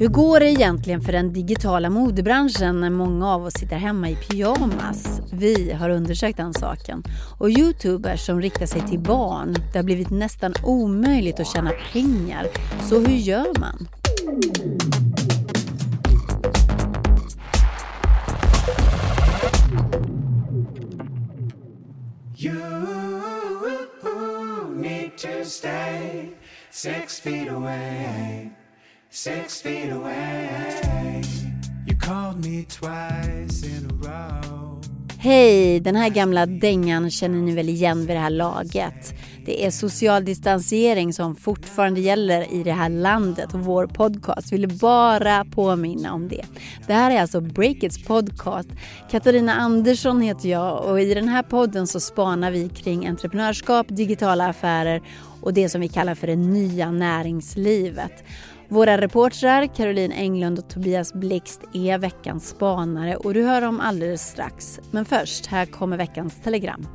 Hur går det egentligen för den digitala modebranschen när många av oss sitter hemma i pyjamas? Vi har undersökt den saken. Och youtubers som riktar sig till barn, det har blivit nästan omöjligt att tjäna pengar. Så hur gör man? stay six feet away, six feet away. You called me twice in a row. Hej! Den här gamla dängan känner ni väl igen vid det här laget. Det är social distansering som fortfarande gäller i det här landet och vår podcast vill bara påminna om det. Det här är alltså Breakits podcast. Katarina Andersson heter jag och i den här podden så spanar vi kring entreprenörskap, digitala affärer och det som vi kallar för det nya näringslivet. Våra reportrar Caroline Englund och Tobias Blixt är veckans spanare och du hör dem alldeles strax. Men först, här kommer veckans telegram.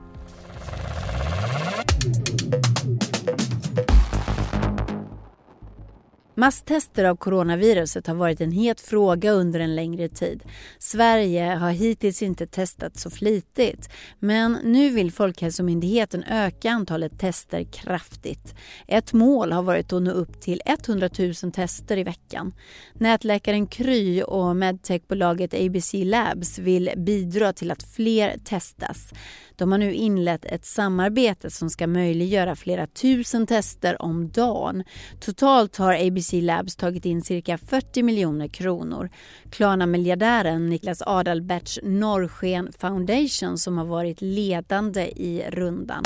Masstester av coronaviruset har varit en het fråga under en längre tid. Sverige har hittills inte testat så flitigt men nu vill Folkhälsomyndigheten öka antalet tester kraftigt. Ett mål har varit att nå upp till 100 000 tester i veckan. Nätläkaren Kry och medtechbolaget ABC Labs vill bidra till att fler testas. De har nu inlett ett samarbete som ska möjliggöra flera tusen tester om dagen. Totalt har ABC Labs tagit in cirka 40 miljoner kronor. Klarna-miljardären Niklas Adalberts Norrsken Foundation som har varit ledande i rundan.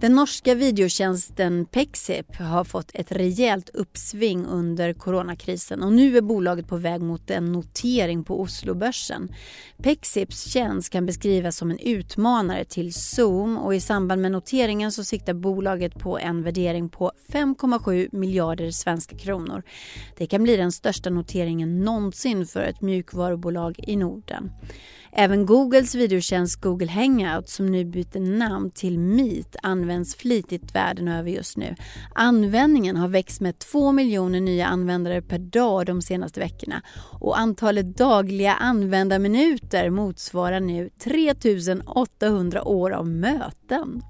Den norska videotjänsten Pexip har fått ett rejält uppsving under coronakrisen och nu är bolaget på väg mot en notering på Oslobörsen. Pexips tjänst kan beskrivas som en utmanare till Zoom och i samband med noteringen så siktar bolaget på en värdering på 5,7 miljarder svenska kronor. Det kan bli den största noteringen någonsin för ett mjukvarubolag i Norden. Även Googles videotjänst Google Hangout som nu byter namn till Meet används flitigt världen över just nu. Användningen har växt med 2 miljoner nya användare per dag de senaste veckorna och antalet dagliga användarminuter motsvarar nu 3800 år av möten.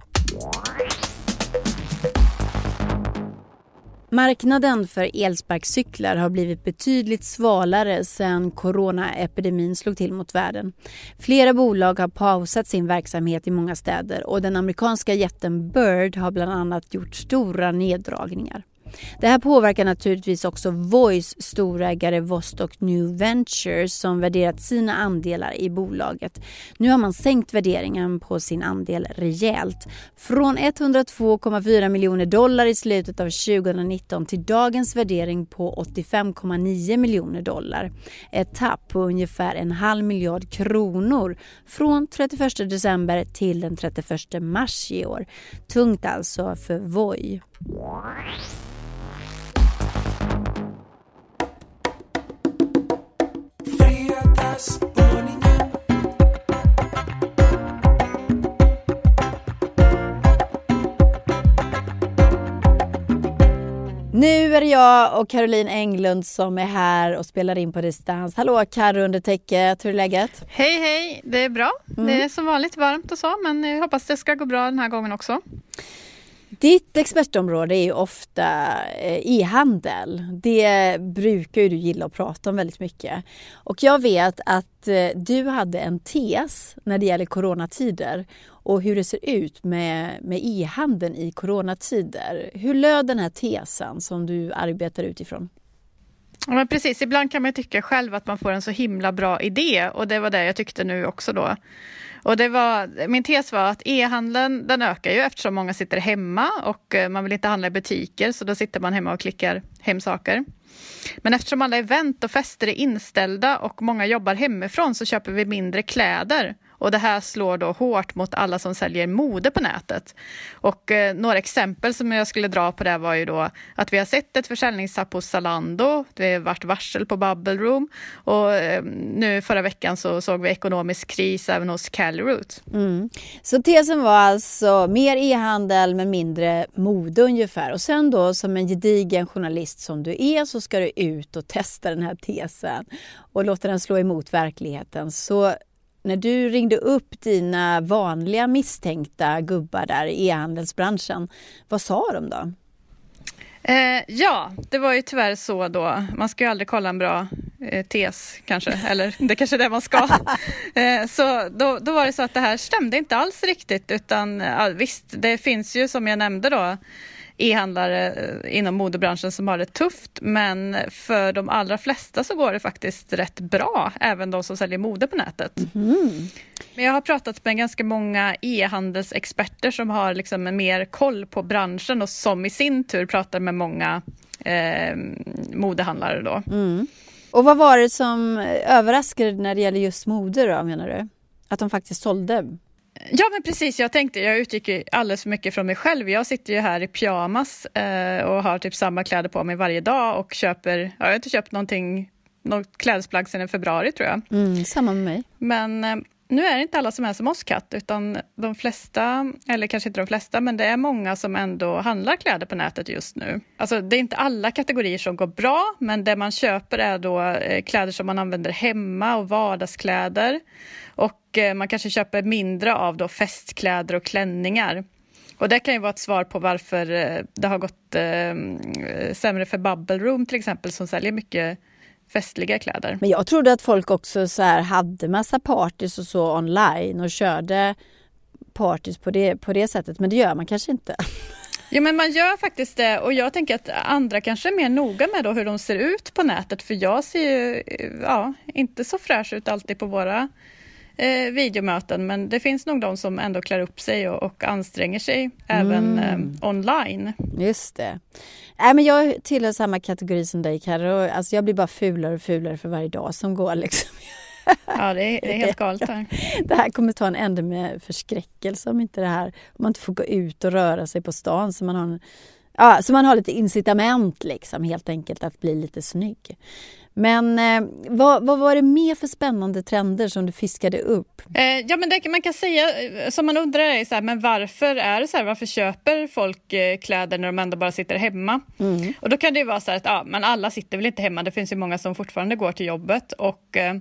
Marknaden för elsparkcyklar har blivit betydligt svalare sedan coronaepidemin slog till mot världen. Flera bolag har pausat sin verksamhet i många städer och den amerikanska jätten Bird har bland annat gjort stora neddragningar. Det här påverkar naturligtvis också Voice storägare Vostok New Ventures som värderat sina andelar i bolaget. Nu har man sänkt värderingen på sin andel rejält. Från 102,4 miljoner dollar i slutet av 2019 till dagens värdering på 85,9 miljoner dollar. Ett tapp på ungefär en halv miljard kronor från 31 december till den 31 mars i år. Tungt alltså för Voi. Nu är det jag och Caroline Englund som är här och spelar in på distans. Hallå Carro under täcket, hur är läget? Hej hej, det är bra. Mm. Det är som vanligt varmt och så men jag hoppas det ska gå bra den här gången också. Ditt expertområde är ju ofta eh, e-handel. Det brukar ju du gilla att prata om väldigt mycket. Och jag vet att eh, du hade en tes när det gäller coronatider och hur det ser ut med, med e-handeln i coronatider. Hur löd den här tesen som du arbetar utifrån? Ja, men precis, ibland kan man tycka själv att man får en så himla bra idé och det var det jag tyckte nu också då. Och det var, min tes var att e-handeln den ökar ju eftersom många sitter hemma och eh, man vill inte handla i butiker så då sitter man hemma och klickar hem saker. Men eftersom alla event och fester är inställda och många jobbar hemifrån så köper vi mindre kläder och det här slår då hårt mot alla som säljer mode på nätet. Och eh, några exempel som jag skulle dra på det var ju då att vi har sett ett försäljningstapp hos Zalando, det har varit varsel på Bubble Room och eh, nu förra veckan så såg vi ekonomisk kris även hos Caliroot. Mm. Så tesen var alltså mer e-handel men mindre mode ungefär. Och sen då som en gedigen journalist som du är så ska du ut och testa den här tesen och låta den slå emot verkligheten. Så när du ringde upp dina vanliga misstänkta gubbar där i e-handelsbranschen, vad sa de då? Eh, ja, det var ju tyvärr så då. Man ska ju aldrig kolla en bra eh, tes kanske, eller det kanske är det man ska. eh, så då, då var det så att det här stämde inte alls riktigt utan ja, visst, det finns ju som jag nämnde då e-handlare eh, inom modebranschen som har det tufft men för de allra flesta så går det faktiskt rätt bra, även de som säljer mode på nätet. Mm. Men jag har pratat med ganska många e-handelsexperter som har liksom mer koll på branschen och som i sin tur pratar med många eh, modehandlare. Då. Mm. Och vad var det som överraskade när det gäller just mode då, menar du? Att de faktiskt sålde Ja men precis, jag tänkte, jag utgick ju alldeles för mycket från mig själv. Jag sitter ju här i pyjamas eh, och har typ samma kläder på mig varje dag och köper, ja, jag har inte köpt någonting, något klädesplagg sedan i februari tror jag. Mm, samma med mig. Men eh, nu är det inte alla som är som oss Katt, utan de flesta, eller kanske inte de flesta, men det är många som ändå handlar kläder på nätet just nu. Alltså det är inte alla kategorier som går bra, men det man köper är då eh, kläder som man använder hemma och vardagskläder. Och eh, man kanske köper mindre av då festkläder och klänningar. Och det kan ju vara ett svar på varför eh, det har gått mm, eh, sämre för Bubble Room till exempel som säljer mycket festliga kläder. Men jag trodde att folk också så här hade massa parties och så online och körde parties på det, på det sättet, men det gör man kanske inte. Jo men man gör faktiskt det och jag tänker att andra kanske är mer noga med då hur de ser ut på nätet för jag ser ju ja, inte så fräsch ut alltid på våra eh, videomöten men det finns nog de som ändå klär upp sig och, och anstränger sig även mm. eh, online. Just det. Äh, men jag tillhör samma kategori som dig Carro. Alltså, jag blir bara fulare och fulare för varje dag som går. Liksom. Ja, det är, det är helt galet. Här. Det här kommer ta en ände med förskräckelse om inte det här, om man inte får gå ut och röra sig på stan så man har, ja, så man har lite incitament liksom helt enkelt att bli lite snygg. Men eh, vad, vad, var det mer för spännande trender som du fiskade upp? Eh, ja, men det man kan säga, eh, som man undrar är så här, men varför är det så här, varför köper folk eh, kläder när de ändå bara sitter hemma? Mm. Och då kan det ju vara så här att ja, men alla sitter väl inte hemma, det finns ju många som fortfarande går till jobbet och eh,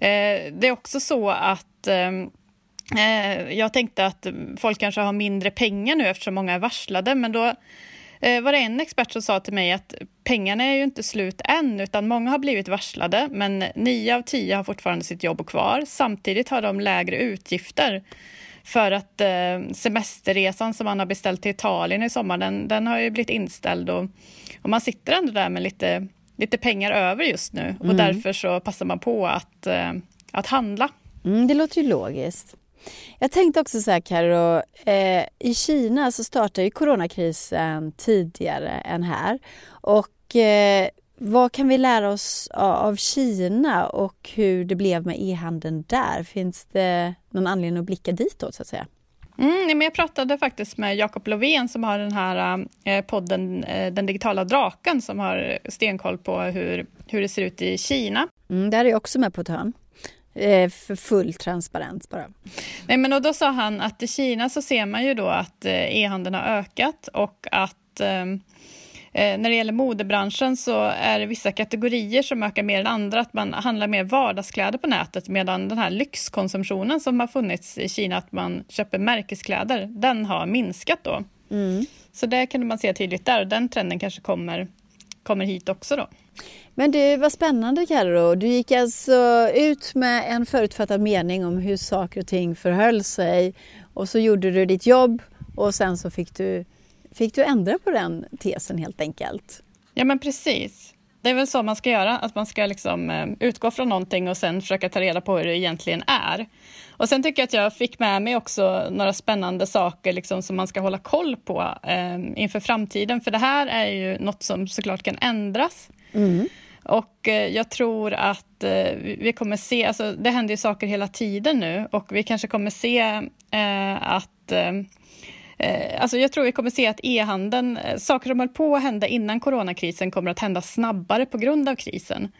eh, det är också så att jag tänkte att folk kanske har mindre pengar nu eftersom många är varslade, men då var det en expert som sa till mig att pengarna är ju inte slut än, utan många har blivit varslade, men nio av tio har fortfarande sitt jobb kvar. Samtidigt har de lägre utgifter för att eh, semesterresan som man har beställt till Italien i sommar, den, den har ju blivit inställd och, och man sitter ändå där med lite, lite pengar över just nu och mm. därför så passar man på att, eh, att handla. Mm, det låter ju logiskt. Jag tänkte också så här Karo, eh, i Kina så startade ju coronakrisen tidigare än här. Och eh, vad kan vi lära oss av Kina och hur det blev med e-handeln där? Finns det någon anledning att blicka ditåt så att säga? Mm, men jag pratade faktiskt med Jakob Lovén som har den här eh, podden eh, Den digitala draken som har stenkoll på hur, hur det ser ut i Kina. Mm, där är jag också med på ett hörn. Eh, för full transparens bara. Nej, men och då sa han att i Kina så ser man ju då att eh, e-handeln har ökat och att ehm, eh, när det gäller modebranschen så är det vissa kategorier som ökar mer än andra, att man handlar mer vardagskläder på nätet medan den här lyxkonsumtionen som har funnits i Kina, att man köper märkeskläder, den har minskat då. Mm. Så det kan man se tydligt där och den trenden kanske kommer, kommer hit också då. Men det var spännande Carro. Du gick alltså ut med en förutfattad mening om hur saker och ting förhöll sig och så gjorde du ditt jobb och sen så fick du, fick du ändra på den tesen helt enkelt. Ja men precis. Det är väl så man ska göra, att man ska liksom, eh, utgå från någonting och sen försöka ta reda på hur det egentligen är. Och sen tycker jag att jag fick med mig också några spännande saker liksom, som man ska hålla koll på eh, inför framtiden, för det här är ju något som såklart kan ändras. Mm. Och eh, jag tror att eh, vi kommer se, alltså det händer ju saker hela tiden nu och vi kanske kommer se eh, att Alltså jag tror vi kommer se att e-handeln, saker som höll på att hända innan coronakrisen kommer att hända snabbare på grund av krisen.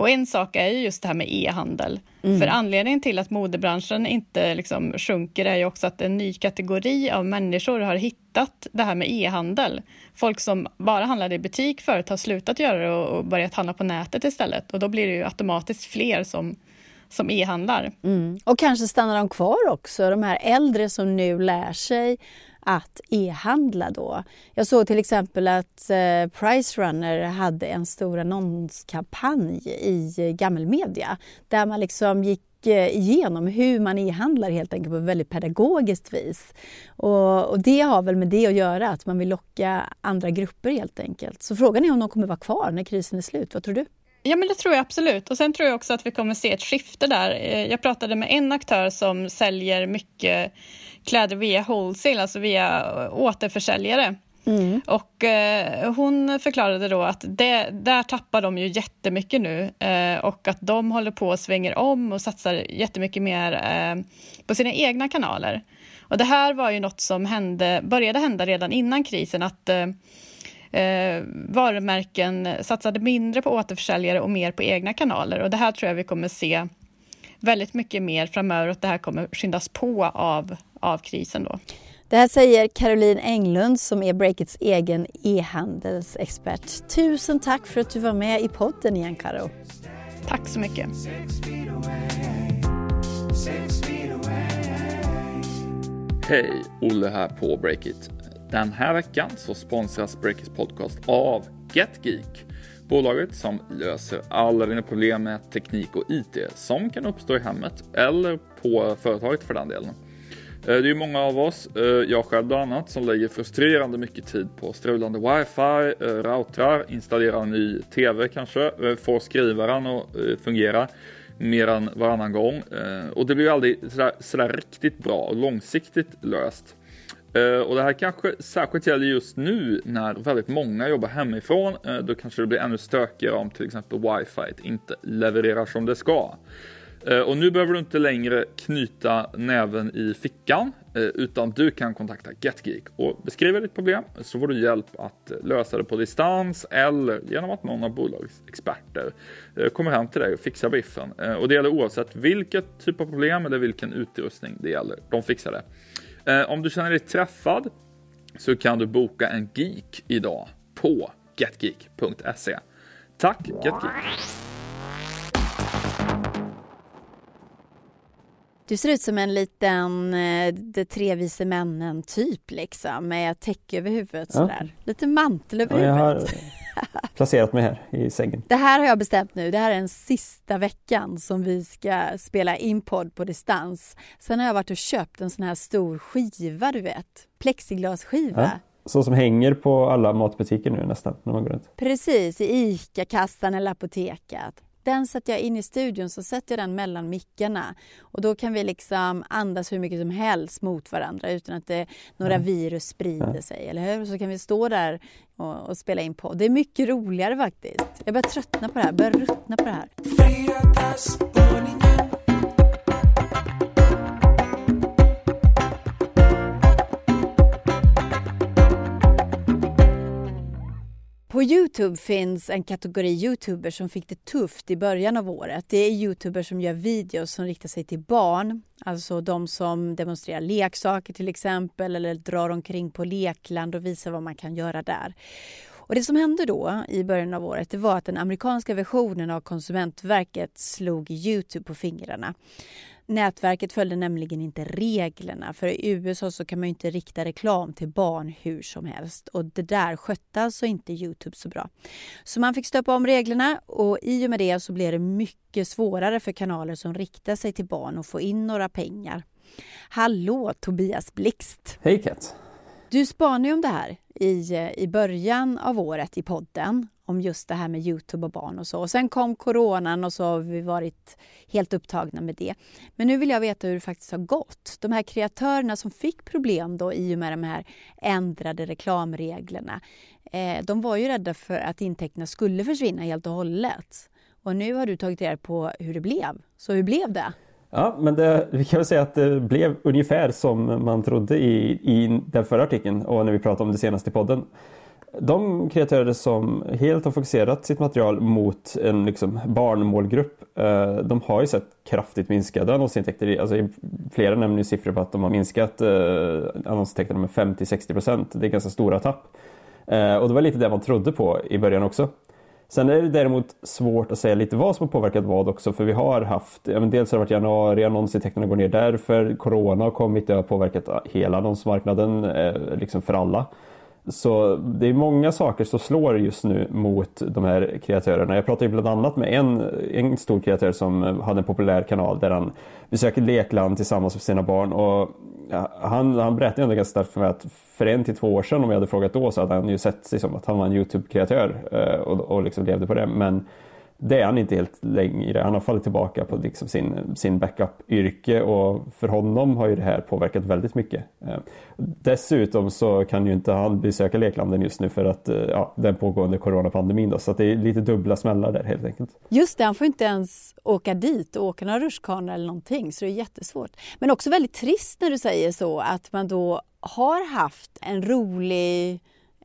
Och en sak är ju just det här med e-handel. Mm. För anledningen till att modebranschen inte liksom sjunker är ju också att en ny kategori av människor har hittat det här med e-handel. Folk som bara handlade i butik förut har slutat göra det och börjat handla på nätet istället. Och då blir det ju automatiskt fler som som e-handlar. Mm. Och kanske stannar de kvar också, de här äldre som nu lär sig att e-handla då. Jag såg till exempel att eh, Price Runner hade en stor annonskampanj i eh, gammelmedia där man liksom gick eh, igenom hur man e-handlar helt enkelt på ett väldigt pedagogiskt vis. Och, och, det har väl med det att göra, att man vill locka andra grupper helt enkelt. Så frågan är om de kommer vara kvar när krisen är slut. Vad tror du? Ja, men det tror jag absolut. Och sen tror jag också att vi kommer se ett skifte där. Eh, jag pratade med en aktör som säljer mycket kläder via wholesale, alltså via återförsäljare. Mm. Och eh, hon förklarade då att det, där tappar de ju jättemycket nu eh, och att de håller på och svänger om och satsar jättemycket mer eh, på sina egna kanaler. Och det här var ju något som hände, började hända redan innan krisen, att eh, eh, varumärken satsade mindre på återförsäljare och mer på egna kanaler. Och det här tror jag vi kommer se väldigt mycket mer framöver och att det här kommer skyndas på av, av krisen. Då. Det här säger Caroline Englund som är Breakits egen e-handelsexpert. Tusen tack för att du var med i podden igen Karo. Tack så mycket. Hej, Olle här på Breakit. Den här veckan så sponsras Breakits podcast av GetGeek. Bolaget som löser alla dina problem med teknik och IT som kan uppstå i hemmet eller på företaget för den delen. Eh, det är ju många av oss, eh, jag själv bland annat, som lägger frustrerande mycket tid på strulande wifi, eh, routrar, installera ny TV kanske, få skrivaren att fungera mer än varannan gång. Och det blir ju aldrig sådär, sådär riktigt bra och långsiktigt löst. Och det här kanske särskilt gäller just nu när väldigt många jobbar hemifrån. Då kanske det blir ännu stökigare om till exempel wifi inte levererar som det ska. Uh, och nu behöver du inte längre knyta näven i fickan utan du kan kontakta GetGeek och beskriva ditt problem så får du hjälp att lösa det på distans eller genom att någon av bolagets experter kommer hem till dig och fixar biffen. Och det gäller oavsett vilket typ av problem eller vilken utrustning det gäller. De fixar det. Eh, om du känner dig träffad så kan du boka en geek idag på getgeek.se. Tack GetGeek! Du ser ut som en liten eh, De tre vise männen typ liksom med täcke över huvudet ja. sådär. Lite mantel över ja, huvudet. placerat mig här i sängen. Det här har jag bestämt nu. Det här är den sista veckan som vi ska spela in podd på distans. Sen har jag varit och köpt en sån här stor skiva, du vet. Plexiglasskiva. Ja, så som hänger på alla matbutiker nu nästan när man går runt. Precis, i ICA-kassan eller apoteket. Den sätter jag in i studion, så sätter jag den mellan mickarna. Och då kan vi liksom andas hur mycket som helst mot varandra utan att det, några mm. virus sprider sig, eller hur? Så kan vi stå där och, och spela in på. Det är mycket roligare faktiskt. Jag börjar tröttna på det här, börjar ruttna på det här. På Youtube finns en kategori youtubers som fick det tufft i början av året. Det är youtubers som gör videos som riktar sig till barn. Alltså de som demonstrerar leksaker till exempel eller drar omkring på lekland och visar vad man kan göra där. Och det som hände då i början av året det var att den amerikanska versionen av Konsumentverket slog Youtube på fingrarna. Nätverket följde nämligen inte reglerna för i USA så kan man inte rikta reklam till barn hur som helst och det där skötte alltså inte Youtube så bra. Så man fick stöpa om reglerna och i och med det så blev det mycket svårare för kanaler som riktar sig till barn att få in några pengar. Hallå Tobias Blixt! Hej Kat! Du spanade om det här i, eh, i början av året i podden om just det här med Youtube och barn och så. Och sen kom coronan och så har vi varit helt upptagna med det. Men nu vill jag veta hur det faktiskt har gått. De här kreatörerna som fick problem då i och med de här ändrade reklamreglerna. Eh, de var ju rädda för att intäkterna skulle försvinna helt och hållet. Och nu har du tagit reda på hur det blev. Så hur blev det? Ja, men det, vi kan väl säga att det blev ungefär som man trodde i, i den förra artikeln och när vi pratade om det senaste i podden. De kreatörer som helt har fokuserat sitt material mot en liksom barnmålgrupp, eh, de har ju sett kraftigt minskade annonsintäkter. Alltså, flera nämner ju siffror på att de har minskat eh, annonsintäkterna med 50-60 procent. Det är ganska stora tapp. Eh, och det var lite det man trodde på i början också. Sen är det däremot svårt att säga lite vad som har påverkat vad också för vi har haft, ja, men dels har det varit januari, annonsintäkterna går ner därför, Corona har kommit, det har påverkat hela annonsmarknaden eh, liksom för alla. Så det är många saker som slår just nu mot de här kreatörerna. Jag pratade bland annat med en, en stor kreatör som hade en populär kanal där han besöker lekland tillsammans med sina barn. Och han, han berättade ändå ganska starkt för mig att för en till två år sedan om jag hade frågat då så hade han ju sett sig som att han var en Youtube-kreatör eh, och, och liksom levde på det. Men det är han inte helt längre. Han har fallit tillbaka på liksom sin, sin backup-yrke och för honom har ju det här påverkat väldigt mycket. Eh, dessutom så kan ju inte han besöka leklanden just nu för att eh, ja, den pågående coronapandemin då, så att det är lite dubbla smällar där helt enkelt. Just det, han får inte ens åka dit och åka några rutschkanor eller någonting så det är jättesvårt. Men också väldigt trist när du säger så att man då har haft en rolig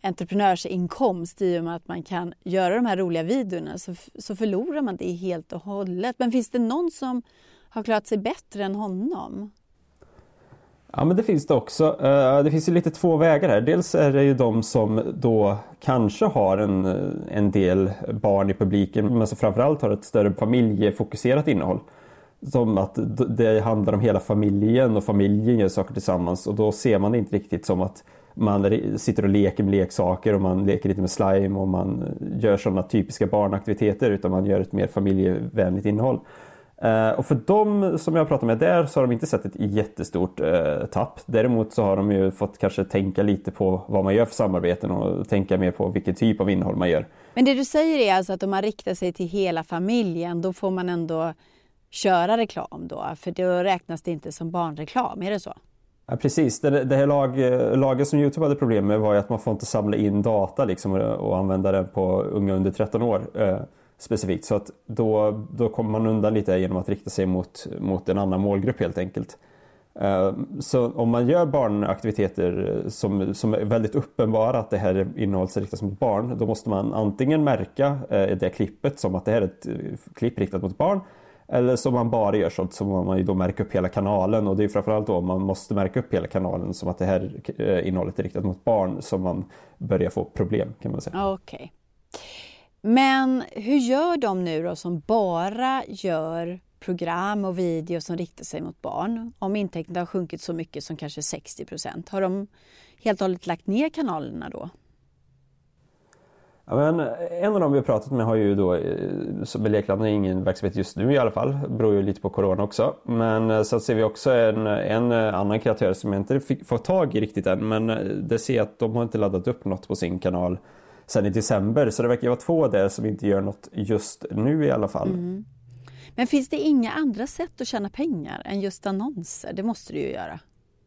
entreprenörsinkomst i och med att man kan göra de här roliga videorna så, så förlorar man det helt och hållet. Men finns det någon som har klarat sig bättre än honom? Ja men det finns det också. Eh, det finns ju lite två vägar här. Dels är det ju de som då kanske har en, eh, en del barn i publiken men som framförallt har ett större familjefokuserat innehåll. Som att det handlar om hela familjen och familjen gör saker tillsammans och då ser man det inte riktigt som att man sitter och leker med leksaker och man leker lite med slime och man gör sådana typiska barnaktiviteter utan man gör ett mer familjevänligt innehåll. Uh, och för dem som jag pratar med där så har de inte sett ett jättestort uh, tapp. Däremot så har de ju fått kanske tänka lite på vad man gör för samarbeten och tänka mer på vilken typ av innehåll man gör. Men det du säger är alltså att om man riktar sig till hela familjen då får man ändå köra reklam då? För då räknas det inte som barnreklam, är det så? Ja, precis, det, det här lag, lagen som Youtube hade problem med var ju att man får inte samla in data liksom, och, och använda den på unga under 13 år eh, specifikt. Så att då, då kommer man undan lite genom att rikta sig mot, mot en annan målgrupp helt enkelt. Eh, så om man gör barnaktiviteter eh, som, som är väldigt uppenbara att det här innehållet riktas mot barn, då måste man antingen märka eh, det klippet som att det här är ett eh, klipp riktat mot barn eller som man bara gör sånt så man ju då märka upp hela kanalen och det är framförallt då man måste märka upp hela kanalen som att det här eh, innehållet är riktat mot barn som man börjar få problem kan man säga. Okej. Okay. Men hur gör de nu då som bara gör program och video som riktar sig mot barn? Om intäkterna har sjunkit så mycket som kanske 60 procent, har de helt och hållet lagt ner kanalerna då? Ja, men eh, en av dem vi har pratat med har ju då, eh, som Lekland ingen verksamhet just nu i alla fall, beror ju lite på Corona också. Men sen så ser vi också en, en annan kreatör som jag inte fick fått tag i riktigt än, men det ser jag att de har inte laddat upp något på sin kanal sen i december. Så det verkar vara två där som inte gör något just nu i alla fall. Mm. Men finns det inga andra sätt att tjäna pengar än just annonser? Det måste du ju göra.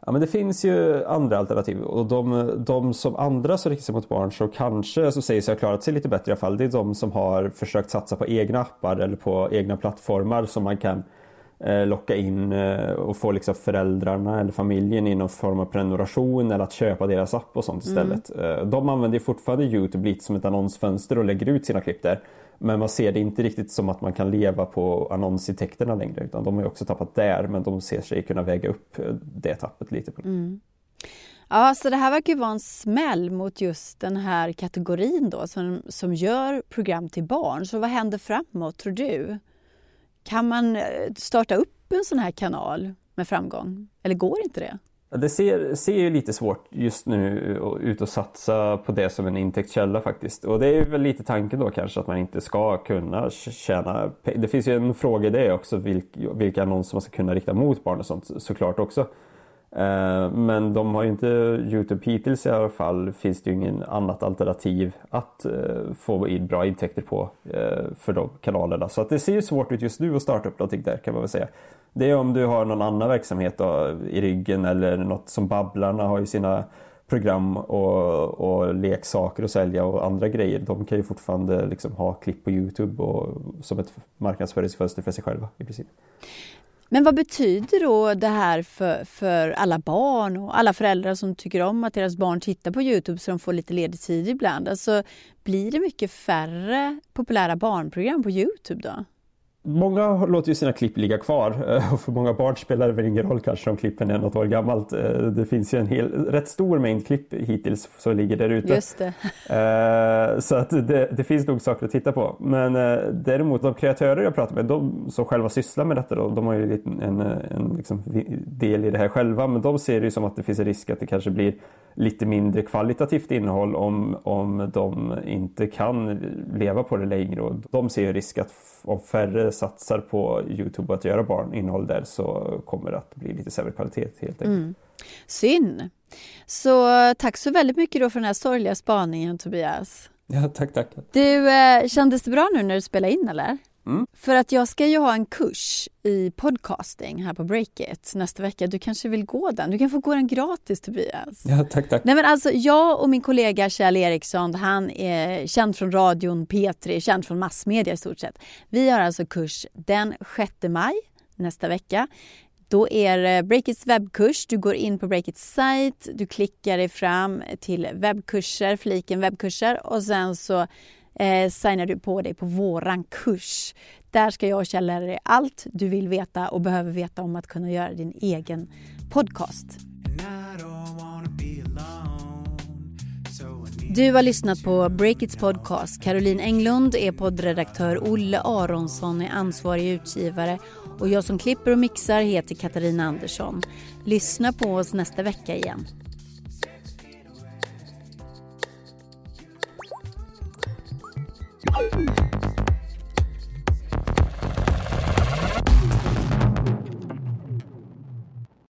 Ja men det finns ju andra alternativ och de, de som andra som riktar sig mot barn som kanske som säger sig ha klarat sig lite bättre i alla fall det är de som har försökt satsa på egna appar eller på egna plattformar som man kan eh, locka in eh, och få liksom föräldrarna eller familjen i någon form av prenumeration eller att köpa deras app och sånt istället. Mm. Eh, de använder fortfarande Youtube lite som ett annonsfönster och lägger ut sina klipp där. Men man ser det inte riktigt som att man kan leva på annonsintäkterna längre utan de har också tappat där men de ser sig kunna väga upp eh, det tappet lite. Mm. Ja, så det här verkar ju vara en smäll mot just den här kategorin då som, som gör program till barn. Så vad händer framåt tror du? Kan man eh, starta upp en sån här kanal med framgång? Eller går inte det? Det ser, ser ju lite svårt just nu ut att satsa på det som en intäktskälla faktiskt. Och det är väl lite tanken då kanske att man inte ska kunna tjäna Det finns ju en fråga i det också vilka, vilka annonser man ska kunna rikta mot barn och sånt såklart också. Eh, men de har ju inte Youtube hittills i alla fall finns det ju ingen annat alternativ att eh, få in bra intäkter på eh, för de kanalerna. Så att det ser ju svårt ut just nu att starta upp någonting där kan man väl säga. Det är om du har någon annan verksamhet då, i ryggen eller något som Babblarna har ju sina program och, och leksaker att sälja och andra grejer. De kan ju fortfarande liksom ha klipp på Youtube och, som ett marknadsföringsfönster för sig själva i princip. Men vad betyder då det här för, för alla barn och alla föräldrar som tycker om att deras barn tittar på Youtube så de får lite ledig tid ibland? Alltså, blir det mycket färre populära barnprogram på Youtube då? Många låter ju sina klipp ligga kvar eh, och för många barn spelar det väl ingen roll kanske om klippen är något år gammalt. Eh, det finns ju en hel, rätt stor mängd klipp hittills som ligger där ute. Just det. Eh, så att det, det, finns nog saker att titta på. Men däremot de kreatörer jag pratar med, de som själva sysslar med detta då, de har ju en, en liksom del i det här själva men de ser det ju som att det finns en risk att det kanske blir lite mindre kvalitativt innehåll om, om de inte kan leva på det längre. Och de ser ju risk att om färre satsar på Youtube att göra barninnehåll där så kommer det att bli lite sämre kvalitet helt enkelt. Mm. Synd. Så tack så väldigt mycket då för den här sorgliga spaningen Tobias. Ja, tack, tack. Du, eh, kändes det bra nu när du spelade in eller? Mm. För att jag ska ju ha en kurs i podcasting här på Breakit nästa vecka. Du kanske vill gå den? Du kan få gå den gratis Tobias. Ja, tack, tack. Nej, men alltså, jag och min kollega Kjell Eriksson, han är känd från radion, P3, känd från massmedia i stort sett. Vi har alltså kurs den 6 maj nästa vecka. Då är det Breakits webbkurs. Du går in på Breakits sajt, du klickar dig fram till webbkurser, fliken webbkurser och sen så eh, signar du på dig på våran kurs. Där ska jag och Kjell lära dig allt du vill veta och behöver veta om att kunna göra din egen podcast. Du har lyssnat på Breakits podcast. Caroline Englund är poddredaktör. Olle Aronsson är ansvarig utgivare och jag som klipper och mixar heter Katarina Andersson. Lyssna på oss nästa vecka igen. Bye.